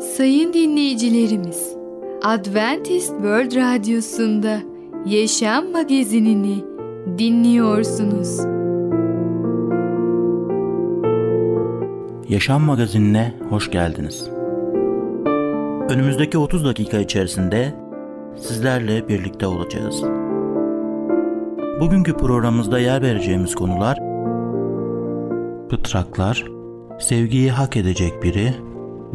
Sayın dinleyicilerimiz, Adventist World Radyosu'nda Yaşam Magazinini dinliyorsunuz. Yaşam Magazinine hoş geldiniz. Önümüzdeki 30 dakika içerisinde sizlerle birlikte olacağız. Bugünkü programımızda yer vereceğimiz konular Pıtraklar, sevgiyi hak edecek biri,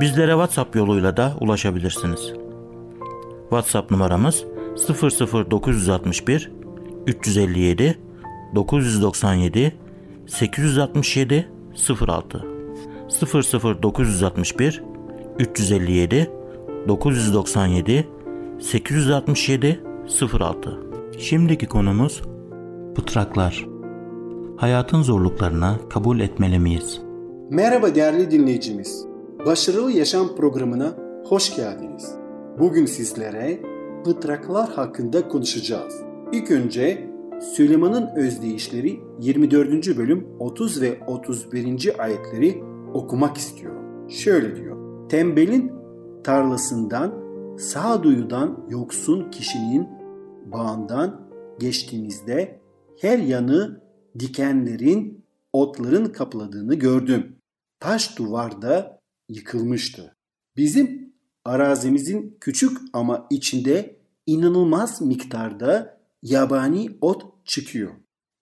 Bizlere WhatsApp yoluyla da ulaşabilirsiniz. WhatsApp numaramız 00961 357 997 867 06 00961 357 997 867 06 Şimdiki konumuz Pıtraklar Hayatın zorluklarına kabul etmeli miyiz? Merhaba değerli dinleyicimiz. Başarılı Yaşam programına hoş geldiniz. Bugün sizlere pıtraklar hakkında konuşacağız. İlk önce Süleyman'ın özdeyişleri 24. bölüm 30 ve 31. ayetleri okumak istiyorum. Şöyle diyor. Tembelin tarlasından, sağduyudan yoksun kişinin bağından geçtiğimizde her yanı dikenlerin, otların kapladığını gördüm. Taş duvarda yıkılmıştı. Bizim arazimizin küçük ama içinde inanılmaz miktarda yabani ot çıkıyor.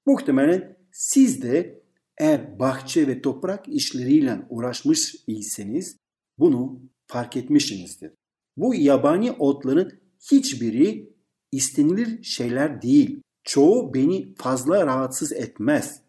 Muhtemelen siz de eğer bahçe ve toprak işleriyle uğraşmış iseniz bunu fark etmişsinizdir. Bu yabani otların hiçbiri istenilir şeyler değil. Çoğu beni fazla rahatsız etmez.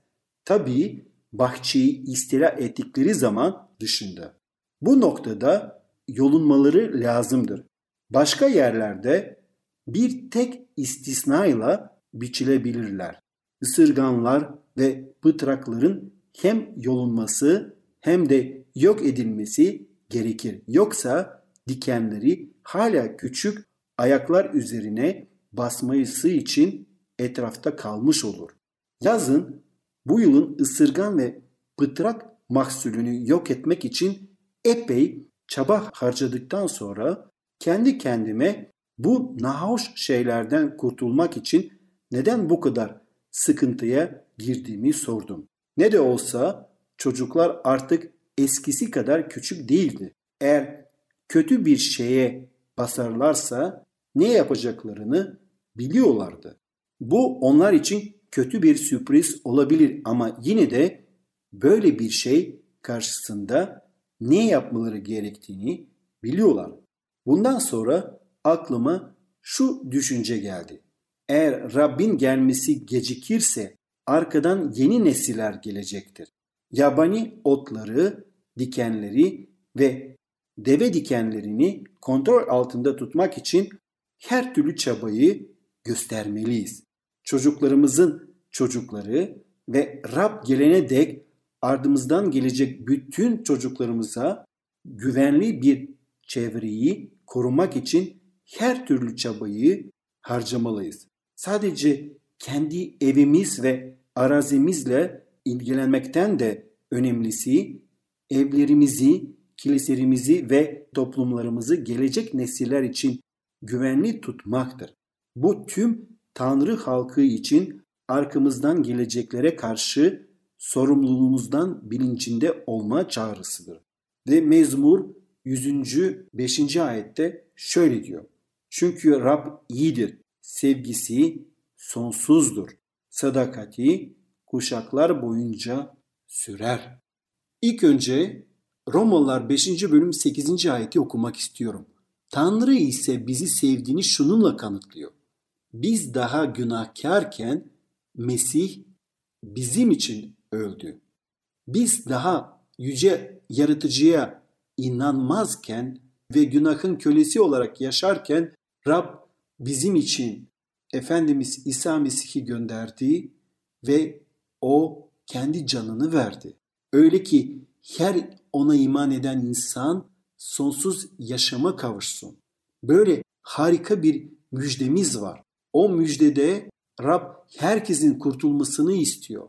Tabii bahçeyi istila ettikleri zaman dışında. Bu noktada yolunmaları lazımdır. Başka yerlerde bir tek istisnayla biçilebilirler. Isırganlar ve pıtrakların hem yolunması hem de yok edilmesi gerekir. Yoksa dikenleri hala küçük ayaklar üzerine basması için etrafta kalmış olur. Yazın bu yılın ısırgan ve pıtrak mahsulünü yok etmek için epey çaba harcadıktan sonra kendi kendime bu nahoş şeylerden kurtulmak için neden bu kadar sıkıntıya girdiğimi sordum. Ne de olsa çocuklar artık eskisi kadar küçük değildi. Eğer kötü bir şeye basarlarsa ne yapacaklarını biliyorlardı. Bu onlar için kötü bir sürpriz olabilir ama yine de böyle bir şey karşısında ne yapmaları gerektiğini biliyorlar. Bundan sonra aklıma şu düşünce geldi. Eğer Rabbin gelmesi gecikirse arkadan yeni nesiller gelecektir. Yabani otları, dikenleri ve deve dikenlerini kontrol altında tutmak için her türlü çabayı göstermeliyiz. Çocuklarımızın çocukları ve Rab gelene dek ardımızdan gelecek bütün çocuklarımıza güvenli bir çevreyi korumak için her türlü çabayı harcamalıyız. Sadece kendi evimiz ve arazimizle ilgilenmekten de önemlisi evlerimizi, kiliselerimizi ve toplumlarımızı gelecek nesiller için güvenli tutmaktır. Bu tüm Tanrı halkı için arkamızdan geleceklere karşı sorumluluğumuzdan bilincinde olma çağrısıdır. Ve Mezmur 100. 5. ayette şöyle diyor. Çünkü Rab iyidir, sevgisi sonsuzdur, sadakati kuşaklar boyunca sürer. İlk önce Romalılar 5. bölüm 8. ayeti okumak istiyorum. Tanrı ise bizi sevdiğini şununla kanıtlıyor. Biz daha günahkarken Mesih bizim için öldü. Biz daha yüce yaratıcıya inanmazken ve günahın kölesi olarak yaşarken Rab bizim için Efendimiz İsa Mesih'i gönderdi ve o kendi canını verdi. Öyle ki her ona iman eden insan sonsuz yaşama kavuşsun. Böyle harika bir müjdemiz var. O müjdede Rab herkesin kurtulmasını istiyor.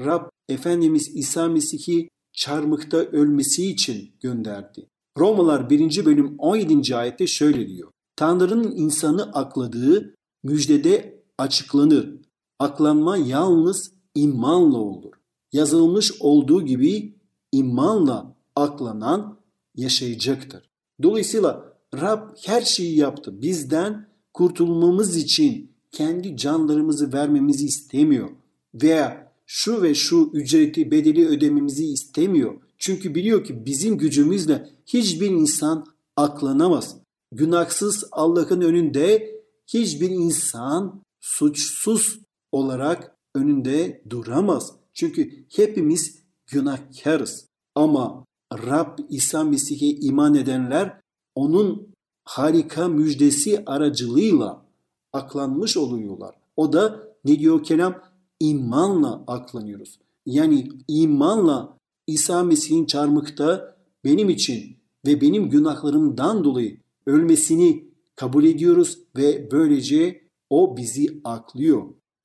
Rab Efendimiz İsa Mesih'i çarmıkta ölmesi için gönderdi. Romalar 1. bölüm 17. ayette şöyle diyor. Tanrı'nın insanı akladığı müjdede açıklanır. Aklanma yalnız imanla olur. Yazılmış olduğu gibi imanla aklanan yaşayacaktır. Dolayısıyla Rab her şeyi yaptı. Bizden kurtulmamız için kendi canlarımızı vermemizi istemiyor. Veya şu ve şu ücreti bedeli ödememizi istemiyor. Çünkü biliyor ki bizim gücümüzle hiçbir insan aklanamaz. Günahsız Allah'ın önünde hiçbir insan suçsuz olarak önünde duramaz. Çünkü hepimiz günahkarız. Ama Rab İsa Mesih'e iman edenler onun harika müjdesi aracılığıyla aklanmış oluyorlar. O da ne diyor kelam? İmanla aklanıyoruz. Yani imanla İsa Mesih'in çarmıkta benim için ve benim günahlarımdan dolayı ölmesini kabul ediyoruz ve böylece o bizi aklıyor.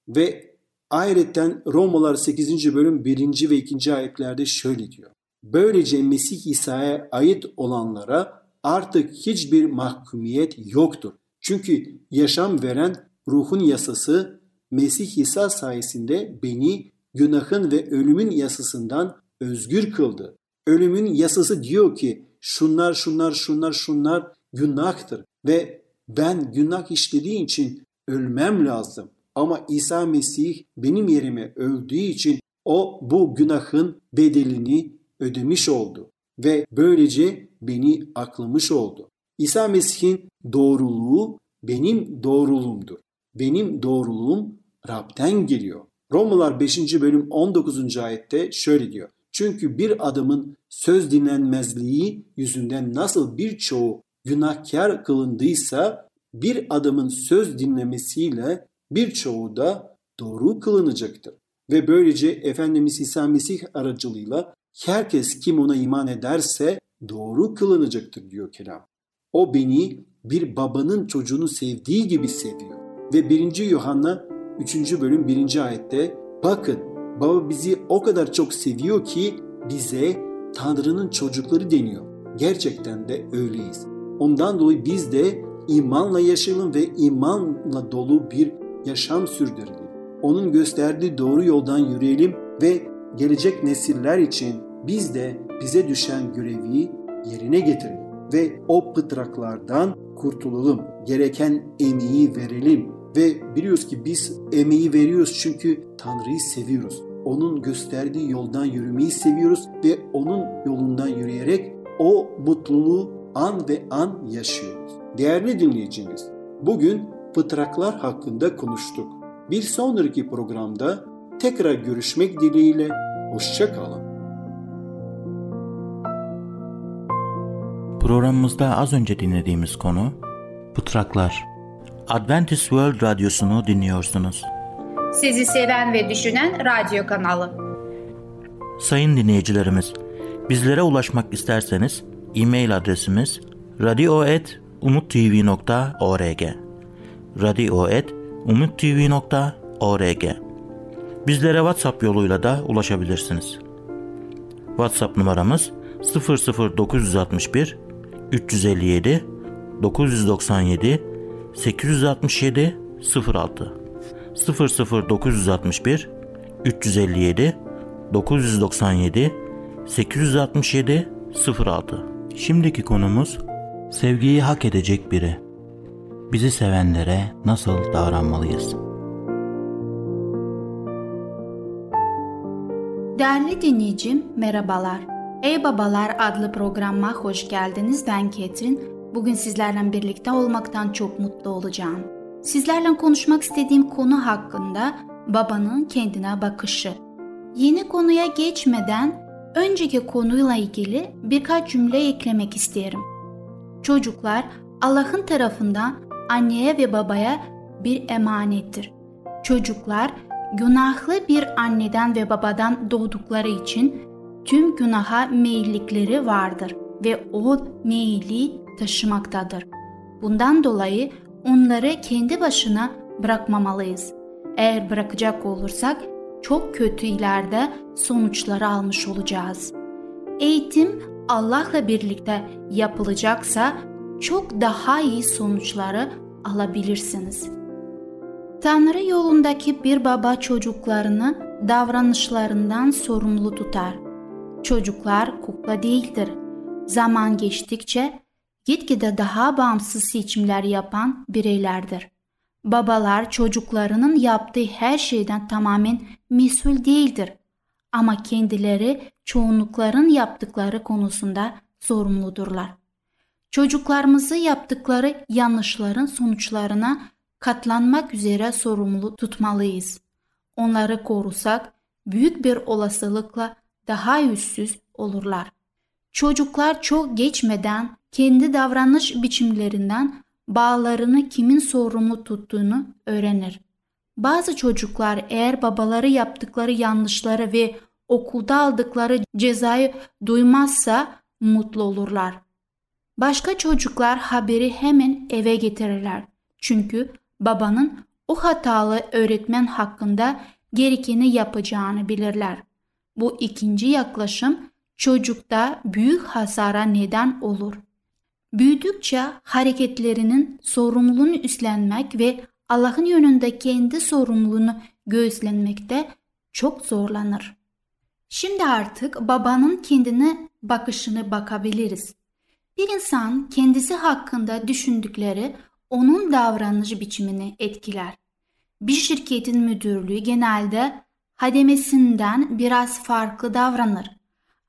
Ve ayrıca Romalar 8. bölüm 1. ve 2. ayetlerde şöyle diyor. Böylece Mesih İsa'ya ait olanlara artık hiçbir mahkumiyet yoktur. Çünkü yaşam veren ruhun yasası Mesih İsa sayesinde beni günahın ve ölümün yasasından özgür kıldı. Ölümün yasası diyor ki şunlar şunlar şunlar şunlar günahtır ve ben günah işlediğim için ölmem lazım. Ama İsa Mesih benim yerime öldüğü için o bu günahın bedelini ödemiş oldu ve böylece beni aklamış oldu. İsa Mesih'in doğruluğu benim doğruluğumdur. Benim doğruluğum Rab'den geliyor. Romalar 5. bölüm 19. ayette şöyle diyor. Çünkü bir adamın söz dinlenmezliği yüzünden nasıl birçoğu günahkar kılındıysa bir adamın söz dinlemesiyle birçoğu da doğru kılınacaktır. Ve böylece Efendimiz İsa Mesih aracılığıyla herkes kim ona iman ederse doğru kılınacaktır diyor kelam. O beni bir babanın çocuğunu sevdiği gibi seviyor. Ve 1. Yuhanna 3. bölüm 1. ayette bakın baba bizi o kadar çok seviyor ki bize Tanrı'nın çocukları deniyor. Gerçekten de öyleyiz. Ondan dolayı biz de imanla yaşayalım ve imanla dolu bir yaşam sürdürelim. Onun gösterdiği doğru yoldan yürüyelim ve gelecek nesiller için biz de bize düşen görevi yerine getirelim ve o pıtraklardan kurtulalım. Gereken emeği verelim ve biliyoruz ki biz emeği veriyoruz çünkü Tanrı'yı seviyoruz. Onun gösterdiği yoldan yürümeyi seviyoruz ve onun yolundan yürüyerek o mutluluğu an ve an yaşıyoruz. Değerli dinleyicimiz, bugün pıtraklar hakkında konuştuk. Bir sonraki programda tekrar görüşmek dileğiyle hoşçakalın. Programımızda az önce dinlediğimiz konu Pıtraklar. Adventist World Radyosu'nu dinliyorsunuz. Sizi seven ve düşünen radyo kanalı. Sayın dinleyicilerimiz, bizlere ulaşmak isterseniz e-mail adresimiz radio.umutv.org radio.umutv.org Bizlere WhatsApp yoluyla da ulaşabilirsiniz. WhatsApp numaramız 00961 357 997 867 06 00961 357 997 867 06 Şimdiki konumuz sevgiyi hak edecek biri. Bizi sevenlere nasıl davranmalıyız? Değerli dinleyicim, merhabalar. Ey Babalar adlı programıma hoş geldiniz. Ben Ketrin. Bugün sizlerle birlikte olmaktan çok mutlu olacağım. Sizlerle konuşmak istediğim konu hakkında babanın kendine bakışı. Yeni konuya geçmeden önceki konuyla ilgili birkaç cümle eklemek isterim. Çocuklar Allah'ın tarafından anneye ve babaya bir emanettir. Çocuklar günahlı bir anneden ve babadan doğdukları için tüm günaha meyillikleri vardır ve o meyilli taşımaktadır. Bundan dolayı onları kendi başına bırakmamalıyız. Eğer bırakacak olursak çok kötü ileride sonuçları almış olacağız. Eğitim Allah'la birlikte yapılacaksa çok daha iyi sonuçları alabilirsiniz. Tanrı yolundaki bir baba çocuklarını davranışlarından sorumlu tutar. Çocuklar kukla değildir. Zaman geçtikçe gitgide daha bağımsız seçimler yapan bireylerdir. Babalar çocuklarının yaptığı her şeyden tamamen mesul değildir. Ama kendileri çoğunlukların yaptıkları konusunda sorumludurlar. Çocuklarımızı yaptıkları yanlışların sonuçlarına katlanmak üzere sorumlu tutmalıyız. Onları korusak büyük bir olasılıkla daha yüzsüz olurlar. Çocuklar çok geçmeden kendi davranış biçimlerinden bağlarını kimin sorumlu tuttuğunu öğrenir. Bazı çocuklar eğer babaları yaptıkları yanlışları ve okulda aldıkları cezayı duymazsa mutlu olurlar. Başka çocuklar haberi hemen eve getirirler. Çünkü babanın o hatalı öğretmen hakkında gerekeni yapacağını bilirler. Bu ikinci yaklaşım çocukta büyük hasara neden olur. Büyüdükçe hareketlerinin sorumluluğunu üstlenmek ve Allah'ın yönünde kendi sorumluluğunu göğüslenmekte çok zorlanır. Şimdi artık babanın kendine bakışını bakabiliriz. Bir insan kendisi hakkında düşündükleri onun davranış biçimini etkiler. Bir şirketin müdürlüğü genelde hademesinden biraz farklı davranır.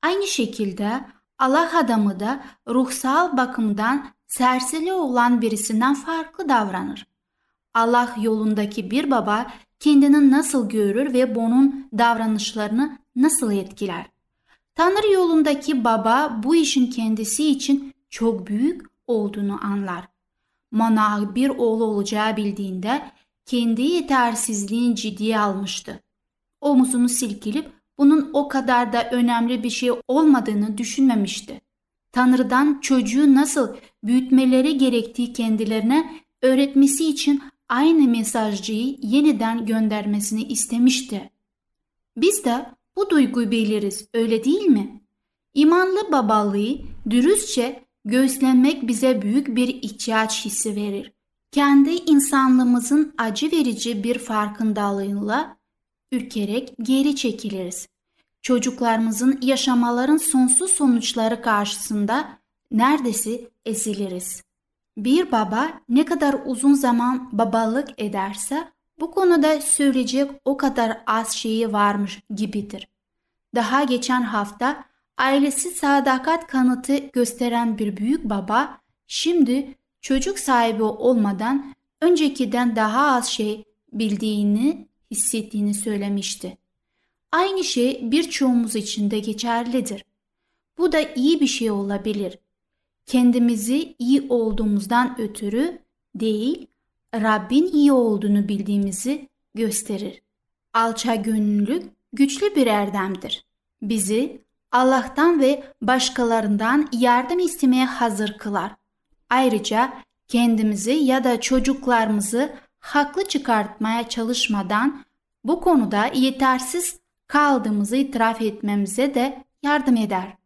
Aynı şekilde Allah adamı da ruhsal bakımdan serseri olan birisinden farklı davranır. Allah yolundaki bir baba kendini nasıl görür ve bunun davranışlarını nasıl etkiler? Tanrı yolundaki baba bu işin kendisi için çok büyük olduğunu anlar. Manah bir oğlu olacağı bildiğinde kendi yetersizliğini ciddiye almıştı. Omuzunu silkilip bunun o kadar da önemli bir şey olmadığını düşünmemişti. Tanrı'dan çocuğu nasıl büyütmeleri gerektiği kendilerine öğretmesi için aynı mesajcıyı yeniden göndermesini istemişti. Biz de bu duyguyu biliriz öyle değil mi? İmanlı babalığı dürüstçe göğüslenmek bize büyük bir ihtiyaç hissi verir. Kendi insanlığımızın acı verici bir farkındalığıyla ürkerek geri çekiliriz. Çocuklarımızın yaşamaların sonsuz sonuçları karşısında neredeyse eziliriz. Bir baba ne kadar uzun zaman babalık ederse bu konuda söyleyecek o kadar az şeyi varmış gibidir. Daha geçen hafta ailesi sadakat kanıtı gösteren bir büyük baba şimdi çocuk sahibi olmadan öncekiden daha az şey bildiğini hissettiğini söylemişti. Aynı şey birçoğumuz için de geçerlidir. Bu da iyi bir şey olabilir. Kendimizi iyi olduğumuzdan ötürü değil, Rabbin iyi olduğunu bildiğimizi gösterir. Alça gönüllülük güçlü bir erdemdir. Bizi Allah'tan ve başkalarından yardım istemeye hazır kılar. Ayrıca kendimizi ya da çocuklarımızı haklı çıkartmaya çalışmadan bu konuda yetersiz kaldığımızı itiraf etmemize de yardım eder.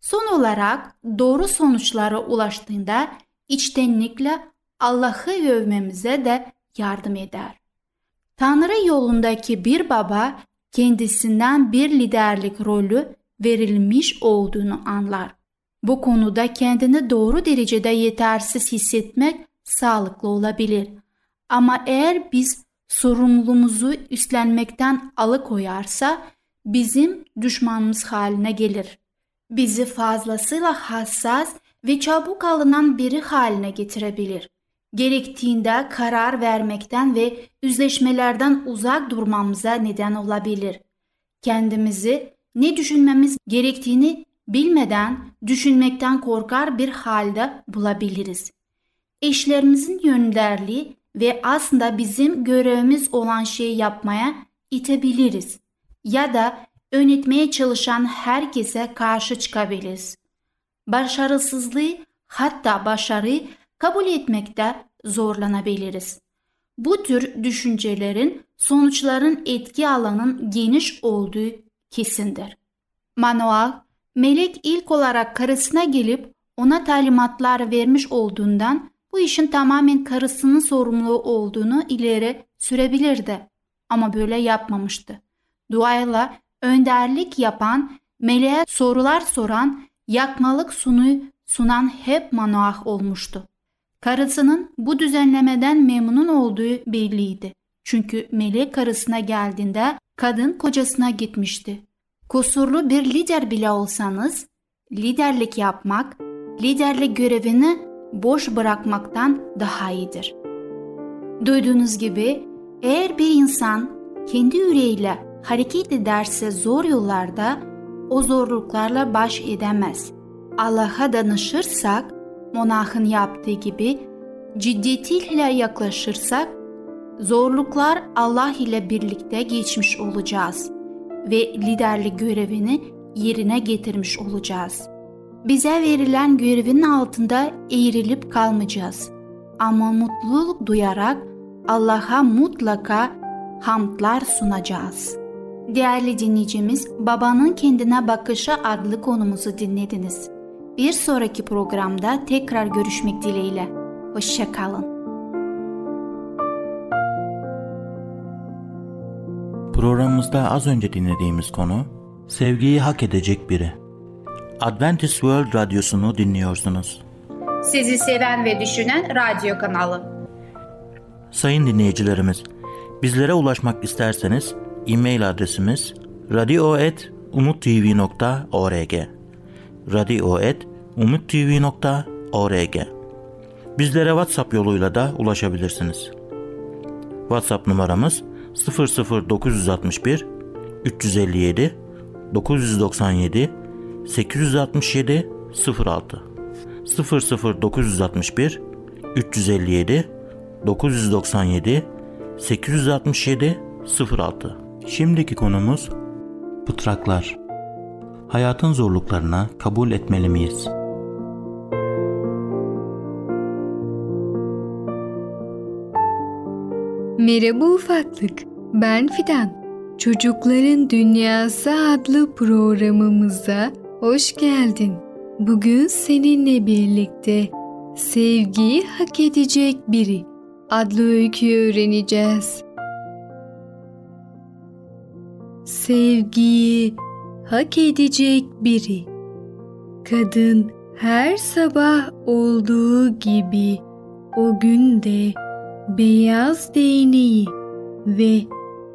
Son olarak doğru sonuçlara ulaştığında içtenlikle Allah'ı övmemize de yardım eder. Tanrı yolundaki bir baba kendisinden bir liderlik rolü verilmiş olduğunu anlar. Bu konuda kendini doğru derecede yetersiz hissetmek sağlıklı olabilir. Ama eğer biz sorumluluğumuzu üstlenmekten alıkoyarsa bizim düşmanımız haline gelir. Bizi fazlasıyla hassas ve çabuk alınan biri haline getirebilir. Gerektiğinde karar vermekten ve yüzleşmelerden uzak durmamıza neden olabilir. Kendimizi ne düşünmemiz gerektiğini bilmeden düşünmekten korkar bir halde bulabiliriz. Eşlerimizin yönderliği ve aslında bizim görevimiz olan şeyi yapmaya itebiliriz. Ya da yönetmeye çalışan herkese karşı çıkabiliriz. Başarısızlığı hatta başarıyı kabul etmekte zorlanabiliriz. Bu tür düşüncelerin sonuçların etki alanının geniş olduğu kesindir. Manuel, melek ilk olarak karısına gelip ona talimatlar vermiş olduğundan bu işin tamamen karısının sorumluluğu olduğunu ileri sürebilirdi. Ama böyle yapmamıştı. Duayla önderlik yapan, meleğe sorular soran, yakmalık sunuyu sunan hep Manoah olmuştu. Karısının bu düzenlemeden memnun olduğu belliydi. Çünkü melek karısına geldiğinde kadın kocasına gitmişti. Kusurlu bir lider bile olsanız, liderlik yapmak, liderlik görevini boş bırakmaktan daha iyidir. Duyduğunuz gibi eğer bir insan kendi yüreğiyle hareket ederse zor yollarda o zorluklarla baş edemez. Allah'a danışırsak, monahın yaptığı gibi ciddiyetiyle yaklaşırsak, zorluklar Allah ile birlikte geçmiş olacağız ve liderlik görevini yerine getirmiş olacağız. Bize verilen görevin altında eğrilip kalmayacağız. Ama mutluluk duyarak Allah'a mutlaka hamdlar sunacağız. Değerli dinleyicimiz, Babanın Kendine Bakışı adlı konumuzu dinlediniz. Bir sonraki programda tekrar görüşmek dileğiyle. Hoşçakalın. Programımızda az önce dinlediğimiz konu sevgiyi hak edecek biri. Adventist World Radyosu'nu dinliyorsunuz. Sizi seven ve düşünen radyo kanalı. Sayın dinleyicilerimiz, bizlere ulaşmak isterseniz e-mail adresimiz radio.umutv.org radio.umutv.org Bizlere WhatsApp yoluyla da ulaşabilirsiniz. WhatsApp numaramız 00961 357 997 867 06 00961 357 997 867 06 Şimdiki konumuz pıtraklar. Hayatın zorluklarına kabul etmeli miyiz? Merhaba ufaklık, ben Fidan. Çocukların Dünyası adlı programımıza hoş geldin. Bugün seninle birlikte sevgiyi hak edecek biri adlı öyküyü öğreneceğiz. Sevgiyi hak edecek biri. Kadın her sabah olduğu gibi o gün de beyaz değneği ve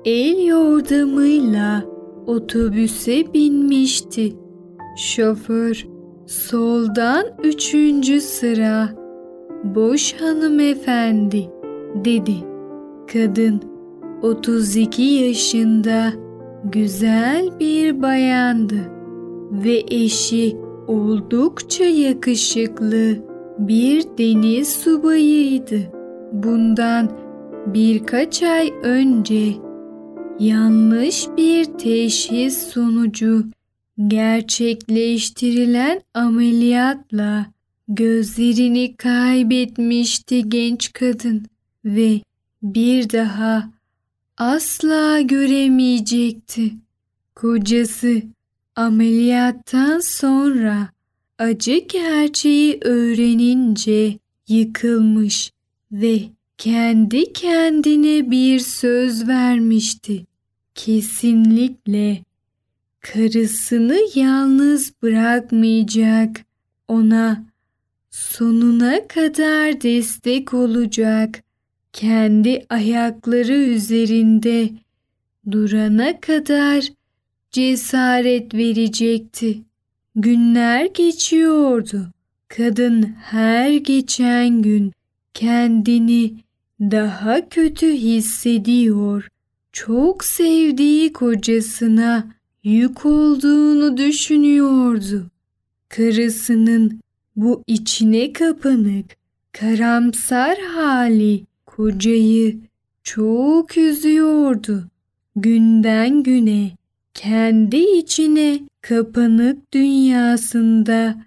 el yordamıyla otobüse binmişti. Şoför soldan üçüncü sıra boş hanımefendi dedi. Kadın 32 yaşında güzel bir bayandı ve eşi oldukça yakışıklı bir deniz subayıydı. Bundan birkaç ay önce yanlış bir teşhis sonucu gerçekleştirilen ameliyatla gözlerini kaybetmişti genç kadın ve bir daha asla göremeyecekti. Kocası ameliyattan sonra acı gerçeği öğrenince yıkılmış ve kendi kendine bir söz vermişti. Kesinlikle karısını yalnız bırakmayacak, ona sonuna kadar destek olacak, kendi ayakları üzerinde durana kadar cesaret verecekti. Günler geçiyordu. Kadın her geçen gün kendini daha kötü hissediyor. Çok sevdiği kocasına yük olduğunu düşünüyordu. Karısının bu içine kapanık, karamsar hali kocayı çok üzüyordu. Günden güne kendi içine kapanık dünyasında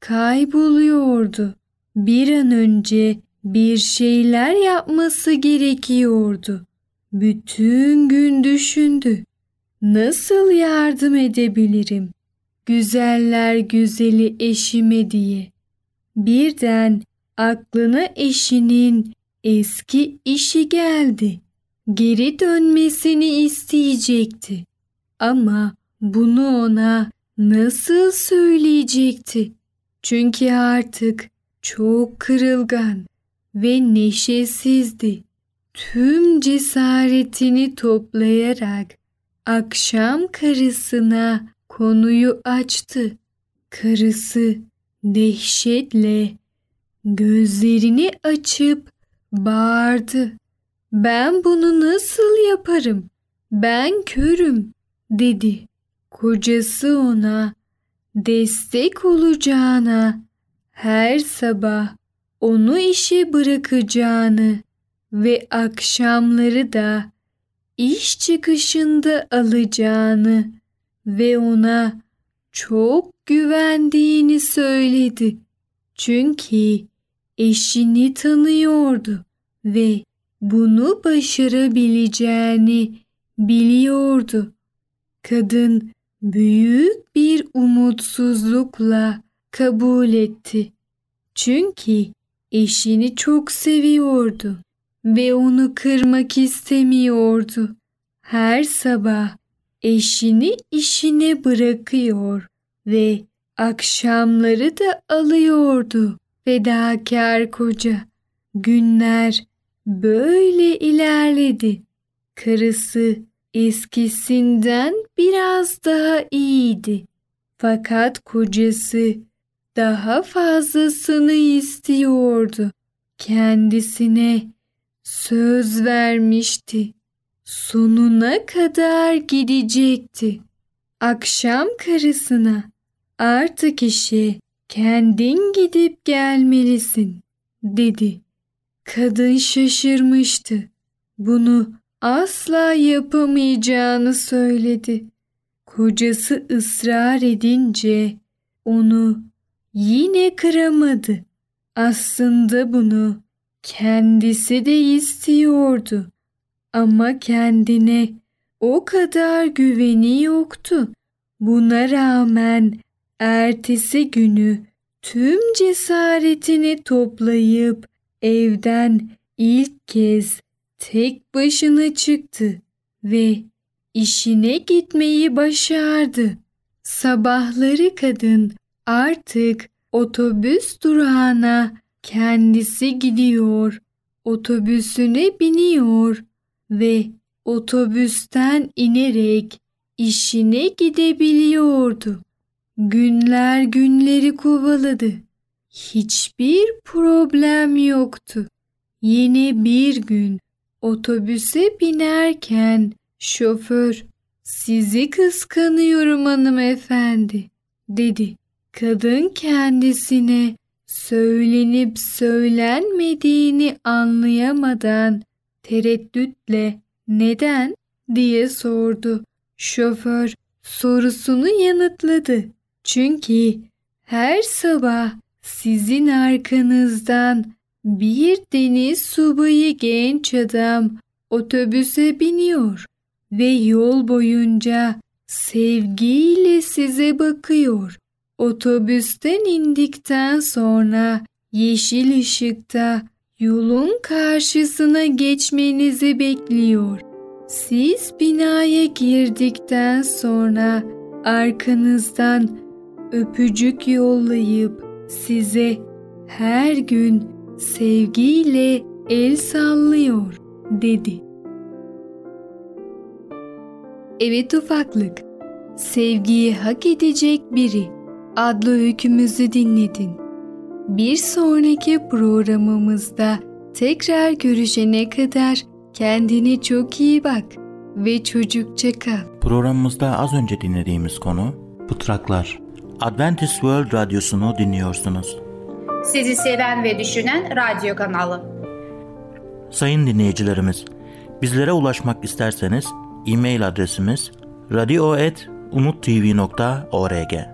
kayboluyordu. Bir an önce bir şeyler yapması gerekiyordu. Bütün gün düşündü. Nasıl yardım edebilirim? Güzeller güzeli eşime diye. Birden aklına eşinin eski işi geldi. Geri dönmesini isteyecekti. Ama bunu ona nasıl söyleyecekti? Çünkü artık çok kırılgan ve neşesizdi. Tüm cesaretini toplayarak akşam karısına konuyu açtı. Karısı dehşetle gözlerini açıp bağırdı. Ben bunu nasıl yaparım? Ben körüm dedi. Kocası ona destek olacağına her sabah onu işe bırakacağını ve akşamları da iş çıkışında alacağını ve ona çok güvendiğini söyledi. Çünkü eşini tanıyordu ve bunu başarabileceğini biliyordu. Kadın büyük bir umutsuzlukla kabul etti. Çünkü eşini çok seviyordu ve onu kırmak istemiyordu. Her sabah eşini işine bırakıyor ve akşamları da alıyordu fedakar koca. Günler böyle ilerledi. Karısı eskisinden biraz daha iyiydi. Fakat kocası daha fazlasını istiyordu. Kendisine söz vermişti. Sonuna kadar gidecekti. Akşam karısına artık işe kendin gidip gelmelisin dedi. Kadın şaşırmıştı. Bunu asla yapamayacağını söyledi. Kocası ısrar edince onu yine kıramadı. Aslında bunu kendisi de istiyordu ama kendine o kadar güveni yoktu. Buna rağmen ertesi günü tüm cesaretini toplayıp evden ilk kez tek başına çıktı ve işine gitmeyi başardı. Sabahları kadın artık otobüs durağına kendisi gidiyor, otobüsüne biniyor ve otobüsten inerek işine gidebiliyordu. Günler günleri kovaladı. Hiçbir problem yoktu. Yine bir gün otobüse binerken şoför sizi kıskanıyorum hanımefendi dedi. Kadın kendisine söylenip söylenmediğini anlayamadan tereddütle neden diye sordu. Şoför sorusunu yanıtladı. Çünkü her sabah sizin arkanızdan bir deniz subayı genç adam otobüse biniyor ve yol boyunca sevgiyle size bakıyor. Otobüsten indikten sonra yeşil ışıkta yolun karşısına geçmenizi bekliyor. Siz binaya girdikten sonra arkanızdan öpücük yollayıp size her gün sevgiyle el sallıyor dedi. Evet ufaklık, sevgiyi hak edecek biri adlı öykümüzü dinledin. Bir sonraki programımızda tekrar görüşene kadar kendine çok iyi bak. ve çocukça kal. Programımızda az önce dinlediğimiz konu Pıtraklar. Adventist World Radyosu'nu dinliyorsunuz. Sizi seven ve düşünen radyo kanalı. Sayın dinleyicilerimiz, bizlere ulaşmak isterseniz e-mail adresimiz radio.umutv.org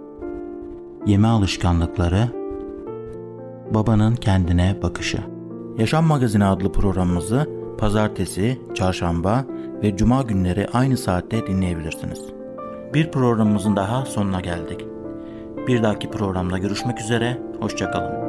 yeme alışkanlıkları, babanın kendine bakışı. Yaşam Magazini adlı programımızı pazartesi, çarşamba ve cuma günleri aynı saatte dinleyebilirsiniz. Bir programımızın daha sonuna geldik. Bir dahaki programda görüşmek üzere, hoşçakalın.